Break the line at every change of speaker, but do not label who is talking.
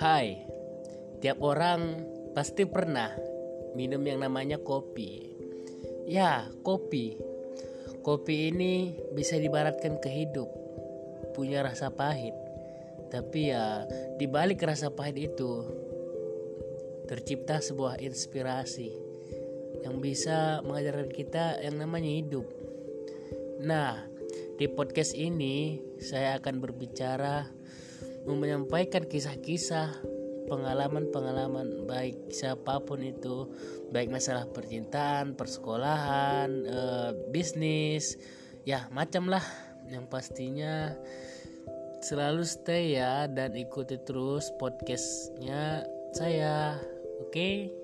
Hai, tiap orang pasti pernah minum yang namanya kopi. Ya, kopi. Kopi ini bisa dibaratkan ke hidup, punya rasa pahit. Tapi ya, di balik rasa pahit itu tercipta sebuah inspirasi yang bisa mengajarkan kita yang namanya hidup. Nah, di podcast ini saya akan berbicara menyampaikan kisah-kisah pengalaman-pengalaman baik siapa pun itu baik masalah percintaan persekolahan e, bisnis ya macam lah yang pastinya selalu stay ya dan ikuti terus podcastnya saya oke okay?